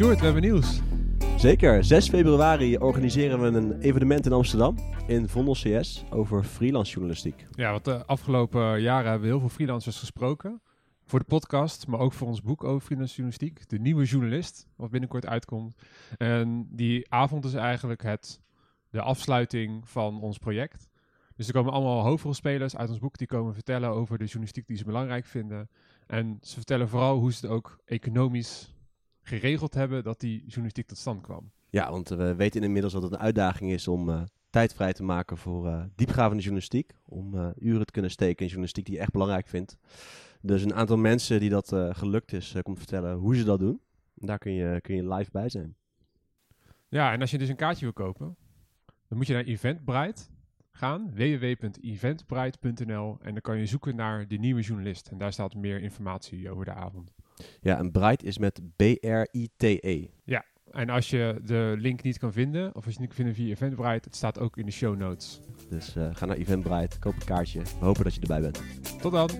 Sjoerd, we hebben nieuws. Zeker. 6 februari organiseren we een evenement in Amsterdam. In Vondel CS over freelance journalistiek. Ja, want de afgelopen jaren hebben we heel veel freelancers gesproken. Voor de podcast, maar ook voor ons boek over freelance journalistiek. De nieuwe journalist, wat binnenkort uitkomt. En die avond is eigenlijk het, de afsluiting van ons project. Dus er komen allemaal hoofdrolspelers uit ons boek die komen vertellen over de journalistiek die ze belangrijk vinden. En ze vertellen vooral hoe ze het ook economisch geregeld hebben dat die journalistiek tot stand kwam. Ja, want we weten inmiddels dat het een uitdaging is om uh, tijd vrij te maken voor uh, diepgravende journalistiek. Om uh, uren te kunnen steken in journalistiek die je echt belangrijk vindt. Dus een aantal mensen die dat gelukt is, komt vertellen hoe ze dat doen. Daar kun je, kun je live bij zijn. Ja, en als je dus een kaartje wil kopen, dan moet je naar Eventbrite gaan, www.eventbrite.nl en dan kan je zoeken naar de nieuwe journalist. En daar staat meer informatie over de avond. Ja, en Bright is met B-R-I-T-E. Ja, en als je de link niet kan vinden, of als je niet kan vinden via Eventbrite, het staat ook in de show notes. Dus uh, ga naar Eventbrite, koop een kaartje. We hopen dat je erbij bent. Tot dan!